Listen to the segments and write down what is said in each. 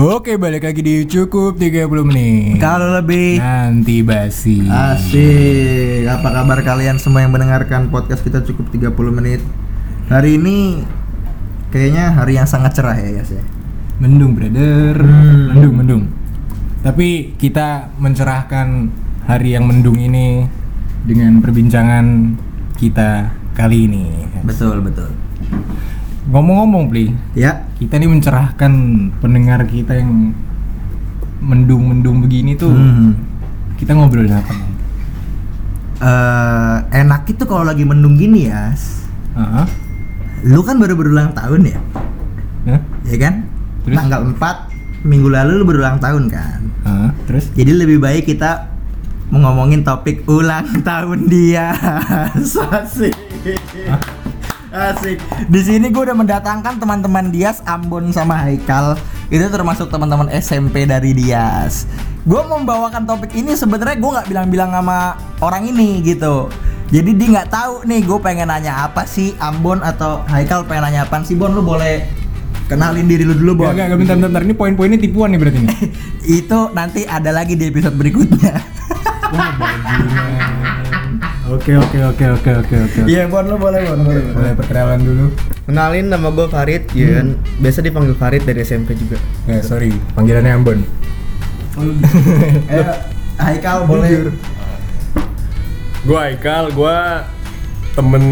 Oke, balik lagi di cukup 30 menit. Kalau lebih Nanti basi. asik. Apa kabar kalian semua yang mendengarkan podcast kita cukup 30 menit. Hari ini kayaknya hari yang sangat cerah ya, Yas ya. Mendung, brother. Hmm. Mendung, mendung. Tapi kita mencerahkan hari yang mendung ini dengan perbincangan kita kali ini. Betul, betul. Ngomong-ngomong, Pli, Ya, kita nih mencerahkan pendengar kita yang mendung-mendung begini tuh. Hmm. Kita ngobrolin apa? nih? eh, enak itu kalau lagi mendung gini ya. Heeh. Lu kan baru berulang tahun ya, Hah? ya kan? Terus? Tanggal 4 minggu lalu lu berulang tahun kan. Heeh, Terus? Jadi lebih baik kita ngomongin topik ulang tahun dia. Asik. Asik. Di sini gue udah mendatangkan teman-teman Dias, Ambon sama Haikal. Itu termasuk teman-teman SMP dari Dias. Gue membawakan topik ini sebenarnya gue nggak bilang-bilang sama orang ini gitu. Jadi dia nggak tahu nih gue pengen nanya apa sih Ambon atau Haikal pengen nanya apa sih Bon lu boleh kenalin diri lu dulu Bon. Gak, gak, bentar, bentar. Ini poin-poinnya tipuan nih berarti nih. Itu nanti ada lagi di episode berikutnya. Wah. Oke, oke, oke, oke, oke, oke. Iya, Bon, lu boleh, Bon, boleh. Boleh perkenalan dulu. Kenalin nama gue Farid, ya kan? Biasa dipanggil Farid dari SMP juga. Ya, sorry. Panggilannya Ambon. Eh, Haikal boleh. Gue Aikal, gue temen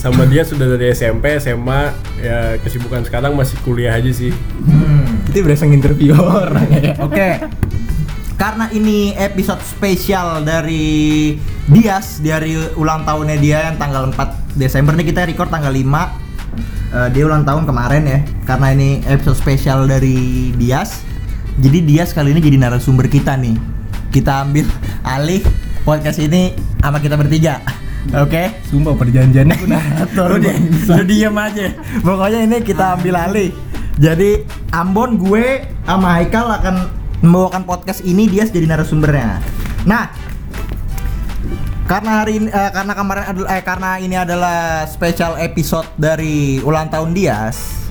sama dia sudah dari SMP, SMA, ya kesibukan sekarang masih kuliah aja sih. Hmm. Itu berasa interview orang ya. Oke. Karena ini episode spesial dari Dias dari ulang tahunnya dia yang tanggal 4 Desember nih kita record tanggal 5 Eh, dia ulang tahun kemarin ya karena ini episode spesial dari Dias. Jadi Dias kali ini jadi narasumber kita nih. Kita ambil alih podcast ini sama kita bertiga. Oke? Sumpah perjanjiannya aku Tuh, udah, udah diem aja. Pokoknya ini kita ambil alih. Jadi Ambon gue sama Haikal akan membawakan podcast ini dia jadi narasumbernya. Nah, karena hari ini, eh, karena kemarin adalah eh, karena ini adalah special episode dari ulang tahun Dias.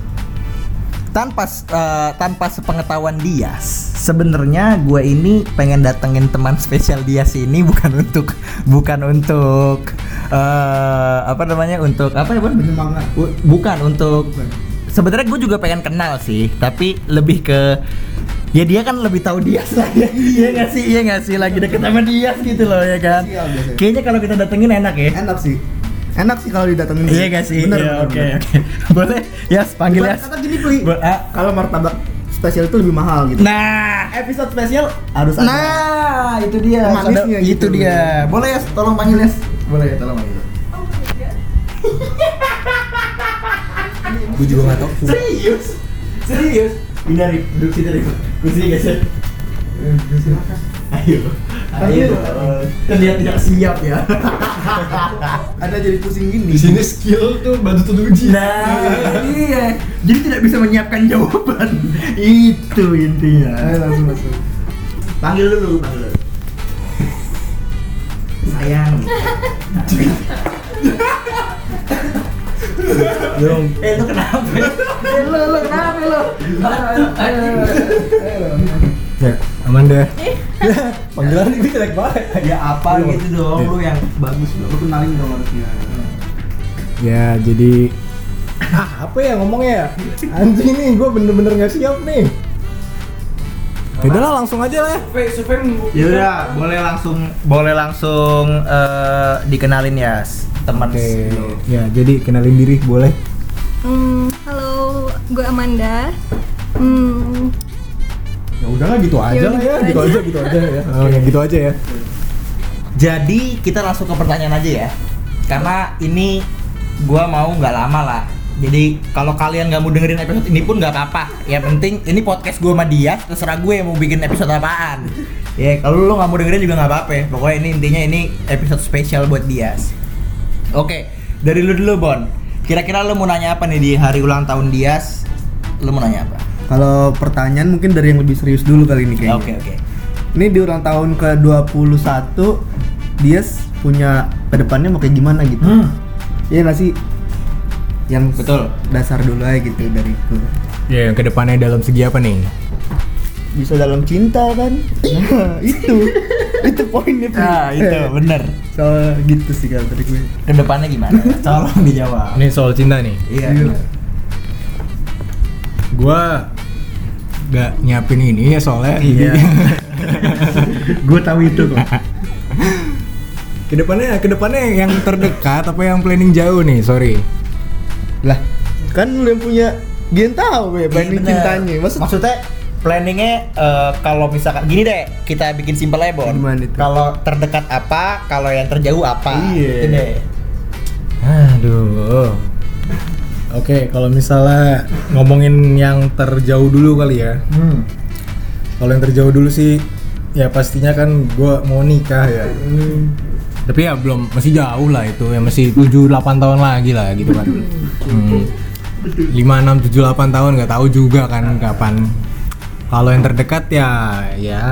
Tanpa eh, tanpa sepengetahuan Dias, sebenarnya gue ini pengen datengin teman spesial Dias ini bukan untuk bukan untuk eh, apa namanya untuk apa ya Bukan untuk sebenarnya gue juga pengen kenal sih, tapi lebih ke ya dia kan lebih tahu Dias lah ya. Iya nggak sih? Iya nggak sih lagi deket sama Dias gitu loh ya kan. Iya. Kayaknya kalau kita datengin enak ya. Enak sih. Enak sih kalau didatengin. Iya gak sih? Bener, Iya, Oke oke. Boleh Yas panggil Ibarat Yas. Kata gini, Pli. Ah. Kalau martabak spesial itu lebih mahal gitu. Nah, episode spesial harus ada. nah itu dia. Manisnya gitu. Itu dia. Boleh Yas, tolong panggil Yas. Boleh ya, tolong panggil. Gue juga gak tau. Serius? Serius? Ini dari duduk situ dari kursi guys ya. Ayo. Ayo. Dia tidak siap ya. Ada jadi pusing gini. Di sini skill tuh bantu tuh uji. Nah, iya. Jadi tidak bisa menyiapkan jawaban. Itu intinya. Ayo langsung langsung. Panggil dulu, panggil dulu. Sayang. Dong. eh lu kenapa? eh lu lu kenapa lu? Ayo. Ya, Amanda. Panggilan ini jelek banget. Ya apa gitu dong, lu yang bagus Lu kenalin dong harusnya. Ya, jadi ah, apa ya ngomongnya ya? Anjing nih, gue bener-bener gak siap nih. Yaudah lah, langsung aja lah ya. Ya udah, boleh langsung boleh langsung eh, dikenalin ya teman lu. ya jadi kenalin diri boleh. Hmm, halo, gue Amanda. Hmm, Ya udahlah gitu aja Ya lah udah ya, gitu gitu aja. aja, gitu aja ya. Oh, ya gitu aja ya. Jadi kita langsung ke pertanyaan aja ya. Karena ini gua mau nggak lama lah. Jadi kalau kalian nggak mau dengerin episode ini pun nggak apa-apa. Ya penting ini podcast gua sama dia, terserah gue mau bikin episode apaan. Ya kalau lu nggak mau dengerin juga nggak apa-apa. Pokoknya ini intinya ini episode spesial buat dia. Oke, dari lu dulu Bon. Kira-kira lu mau nanya apa nih di hari ulang tahun Dias? Lu mau nanya apa? Kalau pertanyaan mungkin dari yang lebih serius dulu kali ini kayaknya. Oke oke. Ini di ulang tahun ke-21 dia punya ke depannya mau kayak gimana gitu. Hmm. Iya nggak sih? Yang Betul. dasar dulu aja gitu dariku. Ya, yang ke depannya dalam segi apa nih? bisa dalam cinta kan nah, itu itu poinnya. Nah, itu bener. soal gitu sih kalau dari gue Ke depannya gimana? Tolong dijawab. Ini soal cinta nih. Iya. Iya. Gua gak nyiapin ini ya soalnya. Iya. gue tahu itu kok ke depannya ke depannya yang terdekat apa yang planning jauh nih? Sorry. lah kan lu yang punya yang tahu ya Iya, bener. cintanya maksud Maksudnya planningnya eh, kalau misalkan gini deh kita bikin simpel aja Bon. Kalau terdekat apa, kalau yang terjauh apa. Iya. Gitu deh. Aduh. Oke, kalau misalnya ngomongin yang terjauh dulu kali ya. Hmm. Kalau yang terjauh dulu sih ya pastinya kan gua mau nikah ya. Tapi ya belum masih jauh lah itu ya masih 7 8 tahun lagi lah gitu kan. Hmm. 5 6 7 8 tahun nggak tahu juga kan kapan. Kalau yang terdekat ya ya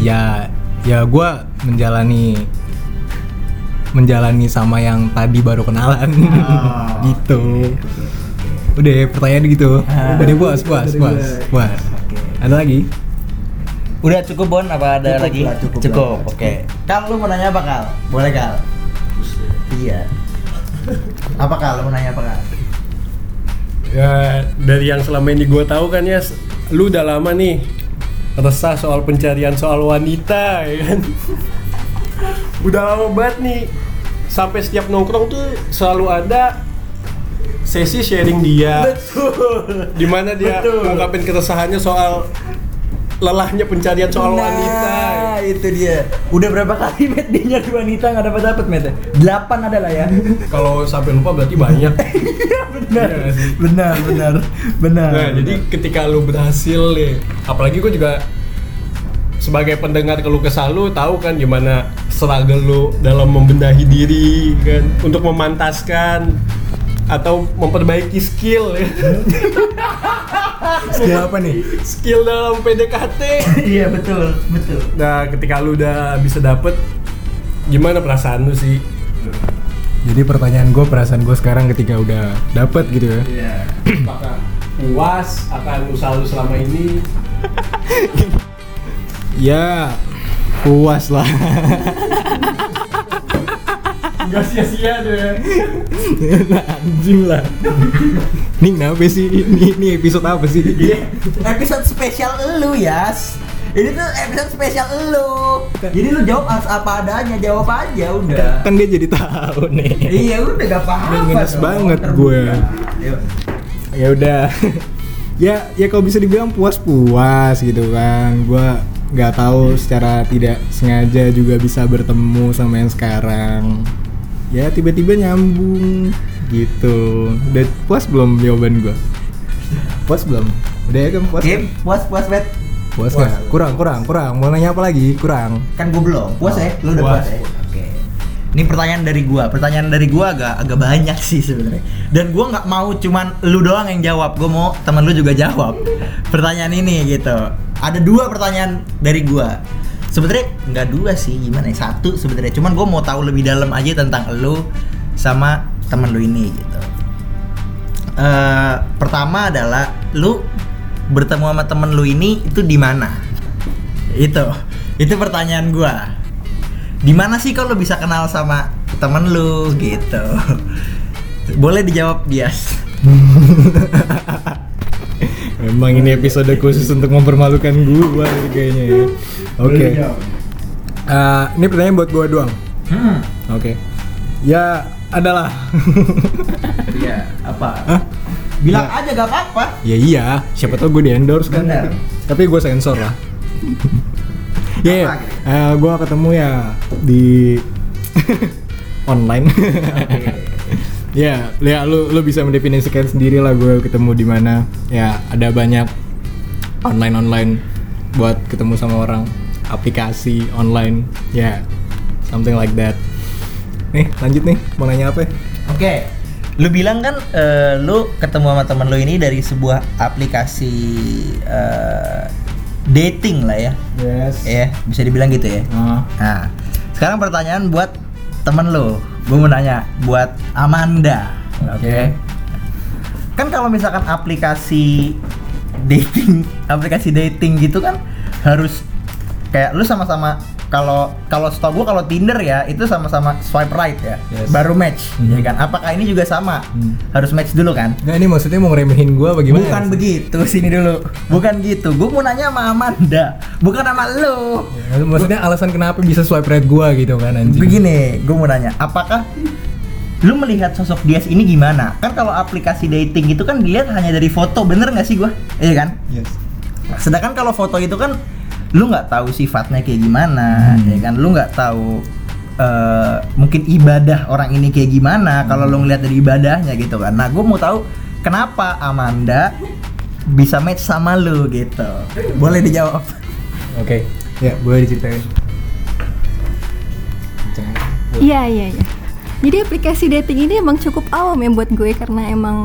ya ya gua menjalani menjalani sama yang tadi baru kenalan Oh, gitu. Udah pertanyaan gitu. Ah. Udah puas puas puas gue. puas. Ada lagi? Udah cukup Bon apa ada Cukup lagi? lah, cukup lah. Oke. Kal lu mau nanya apa Kal? Boleh Kal? Iya. Apa Kal? Lu mau nanya apa Kal? Ya dari yang selama ini gue tahu kan ya, lu udah lama nih resah soal pencarian soal wanita, ya kan? udah lama banget nih. Sampai setiap nongkrong tuh selalu ada sesi sharing dia. Betul. Di mana dia Betul. mengungkapin keresahannya soal lelahnya pencarian soal wanita. Nah, itu dia. Udah berapa kali Met dia nyari wanita nggak dapat dapat Met? Delapan adalah ya. Kalau sampai lupa berarti banyak. benar. Iya nggak sih? benar, benar, benar. Nah, jadi ketika lu berhasil nih, apalagi gue juga sebagai pendengar keluh kesah lu tahu kan gimana struggle lu dalam membenahi diri kan untuk memantaskan atau memperbaiki skill ya. Skill apa nih? skill dalam PDKT. Iya betul, betul. Nah, ketika lu udah bisa dapet gimana perasaan lu sih? Jadi pertanyaan gue, perasaan gue sekarang ketika udah dapet gitu ya. Iya. Apakah puas akan usaha lu selama ini? Ya puas lah. Enggak sia-sia tuh ya. Anjing lah. Ini kenapa sih? Ini, ini episode apa sih? Episode spesial elu Yas. Ini tuh episode spesial elu. Jadi lu jawab as- apa adanya, jawab aja udah. Kan dia jadi tahu nih. Iya udah gak apa-apa. Banget gue. Ayo. Ya udah. ya ya kalau bisa dibilang puas-puas gitu kan. Gua nggak tahu secara tidak sengaja juga bisa bertemu sama yang sekarang. Ya tiba-tiba nyambung gitu. Udah puas belum jawaban gua? Puas belum? Udah ya kan puas? Oke, kan? puas puas bet. Puas Puas. nggak? Kurang, kurang, kurang. Mau nanya apa lagi? Kurang. Kan gue belum. Puas Oh, ya? Lu udah puas. puas, ya? Oke. Ini pertanyaan dari gua. Pertanyaan dari gua agak agak banyak sih sebenarnya. Dan gua nggak mau cuman lu doang yang jawab. Gua mau teman lu juga jawab. Pertanyaan ini gitu. Ada dua pertanyaan dari gua. Sebenarnya nggak dua sih, gimana ya? Satu sebenarnya. Cuman gua mau tahu lebih dalam aja tentang lu sama temen lu ini gitu. Eh, pertama adalah lu bertemu sama temen lu ini itu di mana? Itu. Itu pertanyaan gua. Di mana sih kalau bisa kenal sama temen lu gitu? Boleh dijawab Dias. Memang ini episode khusus untuk mempermalukan gua kayaknya ya. Oke. Eh, ini pertanyaan buat gua doang. Hmm. Oke. Ya adalah. Iya, apa? Hah? Bilang Ya. aja gak apa-apa. ya iya, siapa tau gue di endorse kan. Bener. Tapi gue sensor lah. Ya, yeah, Apa gue ketemu ya di online. Ya, ya lu lu bisa mendefinisikan sendiri lah gue ketemu di mana. Ya, ada banyak online online buat ketemu sama orang, aplikasi online, ya, something like that. Nih, lanjut nih, mau nanya apa? Oke. Lu bilang kan eh, lu ketemu sama temen lu ini dari sebuah aplikasi eh, dating lah ya. Yes. Ya, bisa dibilang gitu ya. Ah. Nah, sekarang pertanyaan buat temen lu. Gue mau nanya buat Amanda. Oke. Kan kalau misalkan aplikasi dating aplikasi dating gitu kan harus kayak lu sama-sama kalau kalau setahu gua kalau Tinder ya itu sama-sama swipe right ya Yes. baru match Hmm. ya kan apakah ini juga sama Hmm. harus match dulu kan Nah ini maksudnya mau ngeremehin gua bagaimana? bukan begitu sini dulu bukan gitu gua mau nanya sama Amanda bukan sama lu Ya, Maksudnya alasan kenapa bisa swipe right gua gitu kan anjing. begini gua mau nanya apakah lu melihat sosok Dias ini gimana kan kalau aplikasi dating itu kan dilihat hanya dari foto bener nggak sih gua iya kan Yes. Sedangkan kalau foto itu kan lu nggak tahu sifatnya kayak gimana, Hmm. ya kan? Lu nggak tahu eh, mungkin ibadah orang ini kayak gimana kalau lu ngeliat dari ibadahnya gitu kan. Nah, gue mau tahu kenapa Amanda bisa match sama lu gitu. Boleh dijawab. Oke. Ya, boleh diceritain. Iya iya iya. Jadi aplikasi dating ini emang cukup awam ya buat gue karena emang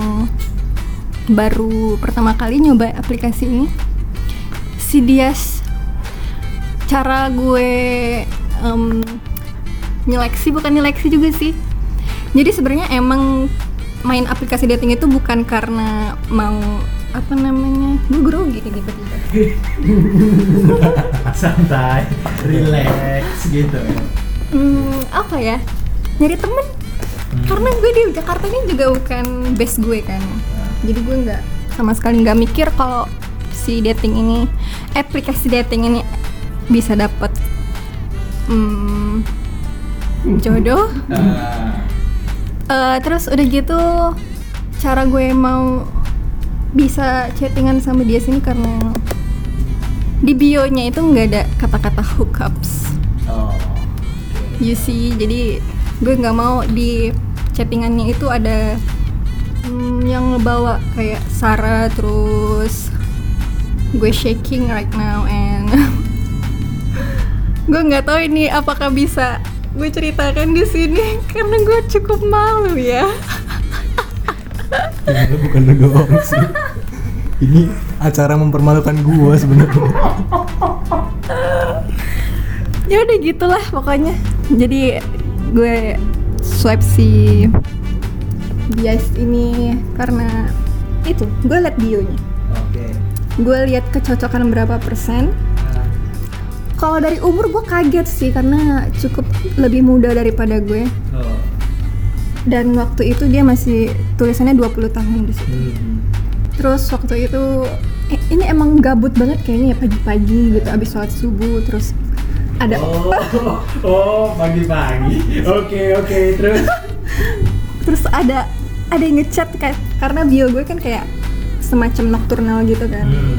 baru pertama kali nyoba aplikasi ini. Si Dias cara gue em, nyeleksi bukan nyeleksi juga sih. Jadi sebenarnya emang main aplikasi dating itu bukan karena mau apa namanya gue grogi nih tiba-tiba Santai, relax gitu. Hmm, apa ya? Nyari temen. Karena gue di Jakarta ini juga bukan base gue kan. Jadi gue nggak sama sekali nggak mikir kalau si dating ini, aplikasi dating ini bisa dapet hmm, jodoh. Eh, terus udah gitu cara gue mau bisa chattingan sama dia sini karena di bio-nya itu nggak ada kata-kata hookups Oh. you see jadi gue nggak mau di chattingannya itu ada hmm, yang ngebawa kayak Sarah terus gue shaking right now and gue nggak tahu ini apakah bisa gue ceritakan di sini karena gue cukup malu ya Ya, lu bukan lu doang sih. Ini acara mempermalukan gua sebenarnya. ya udah gitulah pokoknya jadi gue swipe si bias ini karena itu gue liat bionya Oke. gue lihat kecocokan berapa persen kalau dari umur gue kaget sih karena cukup lebih muda daripada gue Oh. dan waktu itu dia masih tulisannya 20 tahun di situ Hmm. terus waktu itu eh, ini emang gabut banget kayaknya ya pagi-pagi gitu abis sholat subuh terus ada Oh, oh pagi-pagi. Oke, oke, terus. terus ada ada yang ngechat kayak karena bio gue kan kayak semacam nocturnal gitu kan Hmm.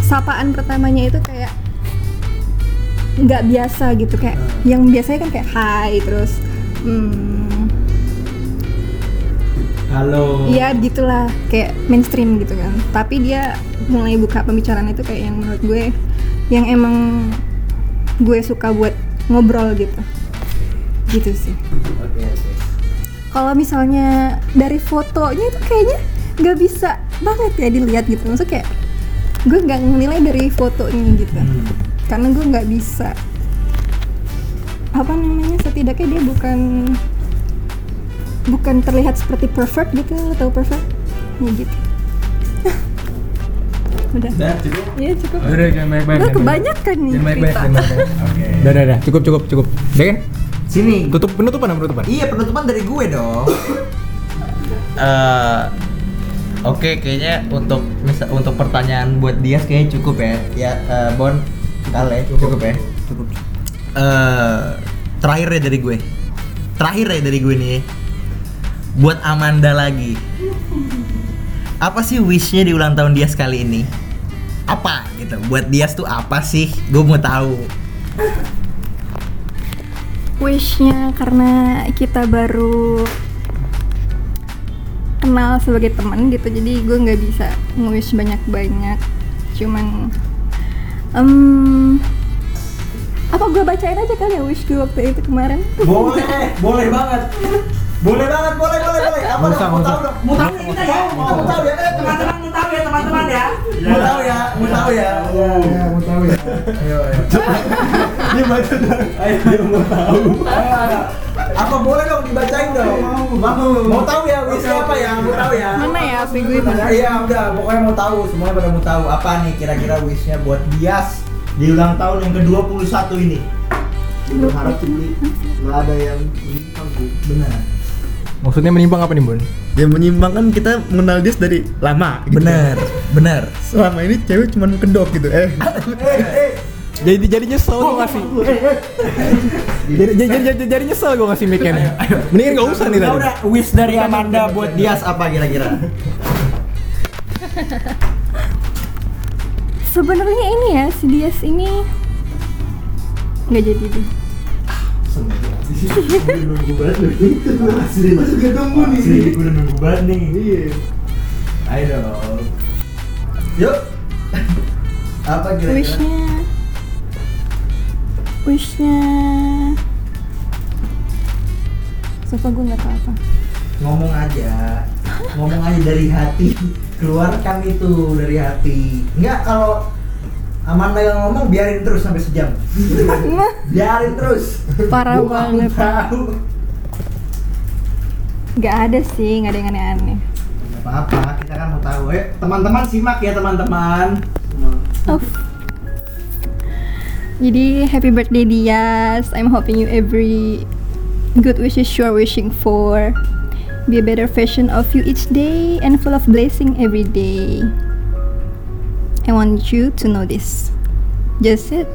sapaan pertamanya itu kayak nggak biasa gitu kayak yang biasanya kan kayak hai terus hmm, Halo. Iya gitulah kayak mainstream gitu kan. Tapi dia mulai buka pembicaraan itu kayak yang menurut gue yang emang gue suka buat ngobrol gitu. Gitu sih. Oke, oke. kalau misalnya dari fotonya itu kayaknya nggak bisa banget ya dilihat gitu. Maksudnya kayak gue nggak menilai dari fotonya gitu. Hmm. Karena gue nggak bisa apa namanya setidaknya dia bukan bukan terlihat seperti perfect gitu atau perfect ya gitu udah Udah cukup. iya cukup Udah, jangan banyak-banyak. gue kebanyakan nih Jangan jangan banyak-banyak. Oke. Udah, udah, udah. Cukup, cukup, cukup. Udah kan? Sini. Tutup penutupan penutupan? Iya penutupan dari gue dong. Eh, Oke, kayaknya untuk misal untuk pertanyaan buat Dias kayaknya cukup ya. Ya, eh, Bon, Ale, cukup, ya. Cukup. Eh, terakhir ya dari gue. Terakhir ya dari gue nih. Buat Amanda lagi. Apa sih wishnya di ulang tahun Dias kali ini? Apa gitu? Buat Dias tuh apa sih? Gue mau tahu. wishnya karena kita baru kenal sebagai teman gitu jadi gue nggak bisa nge-wish banyak-banyak cuman em, apa gue bacain aja kali ya wish gue waktu itu kemarin Boleh, boleh banget. Boleh banget, boleh, boleh, boleh. Apa dong? Mau tahu dong? Mau tahu ya kita ya? Mau mau tahu ya? Eh, teman-teman mau tahu ya, teman-teman ya? Mau tahu ya? Mau tahu ya? Iya, mau tahu ya. Ayo, ayo. Dia baca dong. Ayo, dia mau tahu. Apa boleh dong dibacain dong? Mau. Mau tahu ya wishnya apa ya? Mau tahu ya? Mana ya gue mana? Iya udah, pokoknya mau tahu, semuanya pada mau tahu apa nih kira-kira wishnya buat Dias di ulang tahun yang ke-21 ini. Berharap sih nggak ada yang menyimpang. Benar. Maksudnya menyimpang apa nih, Bun? Yang menyimpang kan kita mengenal dia dari lama. gitu. Benar, benar. Selama ini cewek cuma kedok gitu. Eh, Jadi jadi nyesel gue ngasih. jadi, jadi, jadi, jadi nyesel gue ngasih mic-nya nih. Mendingan gak usah nih tadi. udah, wish dari Amanda buat Dias apa kira-kira? Sebenarnya ini ya si Dias ini nggak jadi deh. nunggu banget. Asli. Nunggu nih. Asli, gue udah nunggu banget nih. Iya. Ayo dong. Yuk. Apa kira-kira? Wishnya, wishnya. Sumpah gue nggak tahu apa. Ngomong aja. Ngomong aja dari hati. Keluarkan itu dari hati. Enggak kalau Amanda yang ngomong biarin terus sampai sejam. biarin terus. Parah mau banget. tahu. Nggak ada sih, nggak ada yang aneh-aneh. Nggak apa-apa, kita kan mau tahu. Eh, teman-teman simak ya teman-teman. Oh. Jadi happy birthday Dias. I'm hoping you every good wishes you're wishing for. Be a better version of you each day and full of blessing every day. I want you to know this. Just it.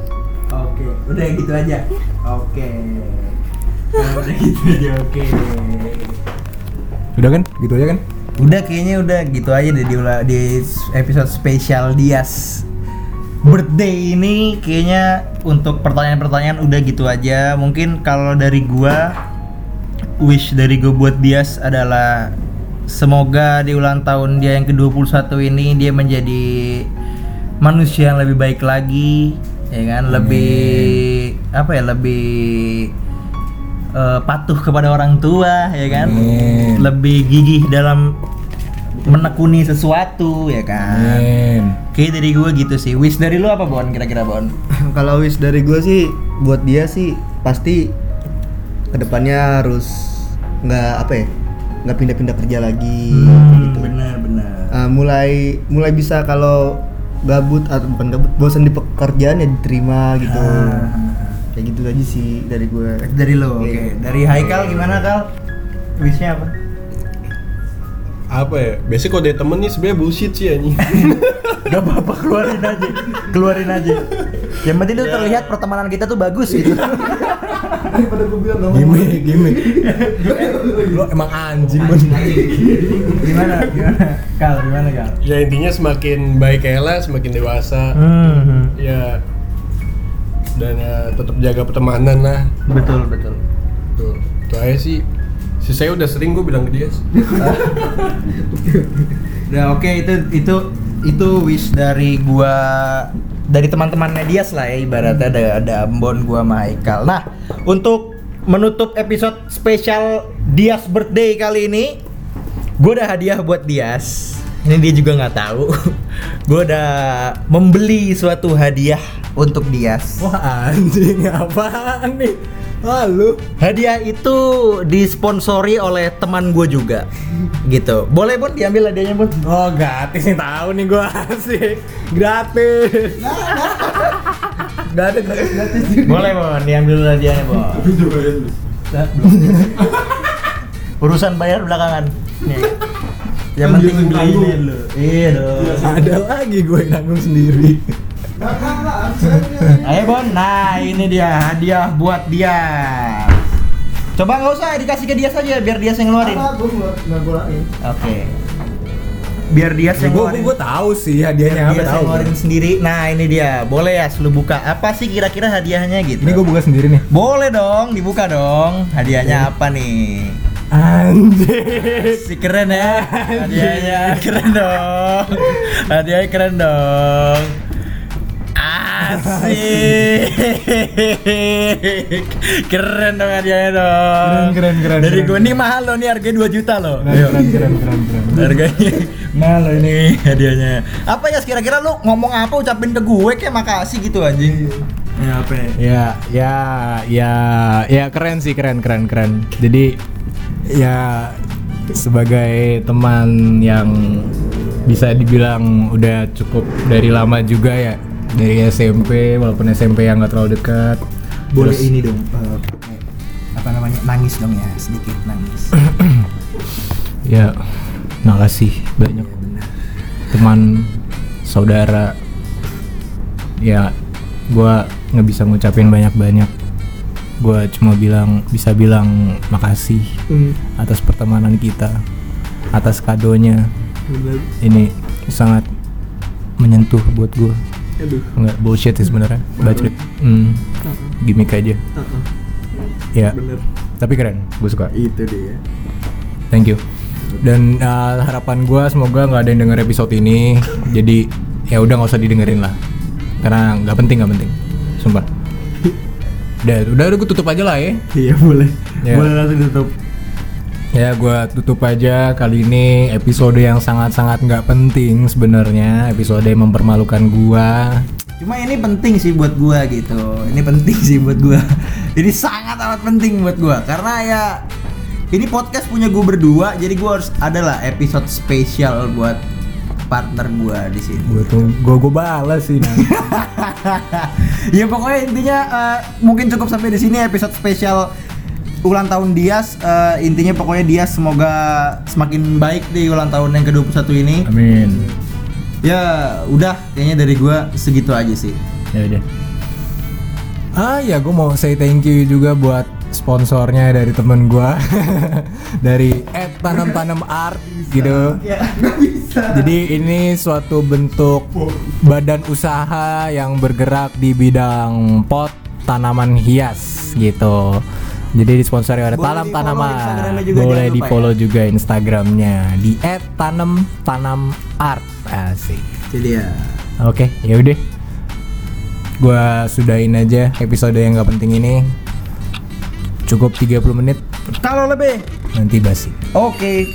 Oke, udah gitu aja. Oke. Nah, udah gitu aja, oke. Udah kan? Gitu aja kan? Udah kayaknya udah gitu aja deh di, di episode spesial Dias birthday ini kayaknya untuk pertanyaan-pertanyaan udah gitu aja. Mungkin kalau dari gua wish dari gue buat Dias adalah semoga di ulang tahun dia yang ke-21 ini dia menjadi manusia yang lebih baik lagi, ya kan? Lebih apa ya? Lebih eh, patuh kepada orang tua, ya kan? Amin. Lebih gigih dalam menekuni sesuatu, ya kan? Amin. Kayak dari gue gitu sih. Wish dari lu apa Bon? Kira-kira Bon? Kalau wish dari gue sih buat dia sih pasti ke depannya harus nggak apa ya nggak pindah-pindah kerja lagi gitu. bener bener. Ah, mulai mulai bisa kalau gabut atau bukan gabut bosan di pekerjaan ya diterima gitu Ah. kayak gitu aja sih dari gue Dari lo, oke. Iya. Dari Haikal gimana Kal? Wishnya apa? Apa ya? Biasanya kalau dari temen nih sebenarnya bullshit sih anjing. Gak apa-apa keluarin aja, keluarin aja. Yang penting tuh terlihat pertemanan kita tuh bagus gitu. daripada gue bilang nggak Gimik, gimik. Lo emang anjing, gimana? Gimana? Kal, gimana Kal? ya intinya semakin baik Ella, semakin dewasa. Hmm, Ya dan ya tetap jaga pertemanan lah. betul betul. Tuh, itu aja sih. Si saya udah sering gue bilang ke dia. Udah oke itu itu itu wish dari gua dari teman-temannya Dias lah ya ibaratnya ada ada Ambon gua sama Haikal. Nah, untuk menutup episode spesial Dias birthday kali ini, gua ada hadiah buat Dias. Ini dia juga nggak tahu. gua udah membeli suatu hadiah untuk Dias. Wah, anjing apaan nih? Lalu Hadiah itu disponsori oleh teman gue juga, gitu. Boleh pun diambil hadiahnya pun. Oh gratis nih tahu nih gua asik gratis. gratis gratis gratis. Boleh Bon, diambil hadiahnya Bon. Urusan bayar belakangan. Nih. Yang penting beli ini dulu. Iya dong. Ada lagi gue yang nanggung sendiri. Ayo Bon, nah ini dia hadiah buat dia. Coba nggak usah dikasih ke dia saja biar dia yang ngeluarin. Oke. Biar dia yang Gue ngeluarin. gue tahu sih hadiahnya Biar apa dia yang tahu. ngeluarin sendiri. Nah ini dia, boleh ya lu buka. Apa sih kira-kira hadiahnya gitu? Ini gue buka sendiri nih. Boleh dong, dibuka dong. Hadiahnya apa nih? Anjing. Si keren ya. Hadiahnya keren dong. Hadiahnya keren dong. Keren dong hadiahnya dong. Keren, keren, keren, Dari keren. gue nih mahal loh nih harganya 2 juta loh. Keren keren keren keren. keren. Harganya mahal loh ini hadiahnya. Apa ya kira-kira lu ngomong apa ucapin ke gue kayak makasih gitu anjing. Ya apa? ya? ya ya ya ya keren sih keren keren keren jadi ya sebagai teman yang bisa dibilang udah cukup dari lama juga ya dari SMP walaupun SMP yang nggak terlalu dekat. Boleh Terus- ini dong. eh, apa namanya? Nangis dong ya, sedikit nangis. ya makasih banyak. Teman saudara. Ya gua nggak bisa ngucapin banyak-banyak. Gua cuma bilang bisa bilang makasih atas pertemanan kita atas kadonya. Ini sangat menyentuh buat gua nggak bullshit sih sebenarnya bacot hmm, gimmick aja ya tapi keren gue suka Itu dia. Thank you. Dan uh, harapan gue semoga nggak ada yang denger episode ini. jadi ya udah nggak usah didengerin lah. Karena nggak penting nggak penting. Sumpah. Udah, udah, udah gue tutup aja lah ya. Iya boleh. Ya. Boleh langsung tutup. Ya gue tutup aja kali ini episode yang sangat-sangat nggak penting sebenarnya. Episode yang mempermalukan gua. Cuma ini penting sih buat gua gitu. Ini penting sih buat gua. Ini sangat amat penting buat gua karena ya ini podcast punya gua berdua, jadi gua harus adalah episode spesial buat partner gua di sini. Gue tuh gue gue balas sih. ya pokoknya intinya eh, mungkin cukup sampai di sini episode spesial ulang tahun Dias. Eh, intinya pokoknya Dias semoga semakin baik di ulang tahun yang ke-21 ini. Amin. Ya udah kayaknya dari gua segitu aja sih. Ya udah. Ah ya, gue mau say thank you juga buat sponsornya dari temen gue dari Ed Tanam Tanam Art gitu. Ya, bisa. Jadi ini suatu bentuk badan usaha yang bergerak di bidang pot tanaman hias gitu. Jadi disponsori oleh Boleh Talam di-follow Tanaman. Boleh di follow juga Instagramnya di @tanam tanam art. Asik. Jadi ya. Oke, ya udah. Gua sudahin aja episode yang gak penting ini. Cukup 30 menit Kalau lebih nanti basi. Oke,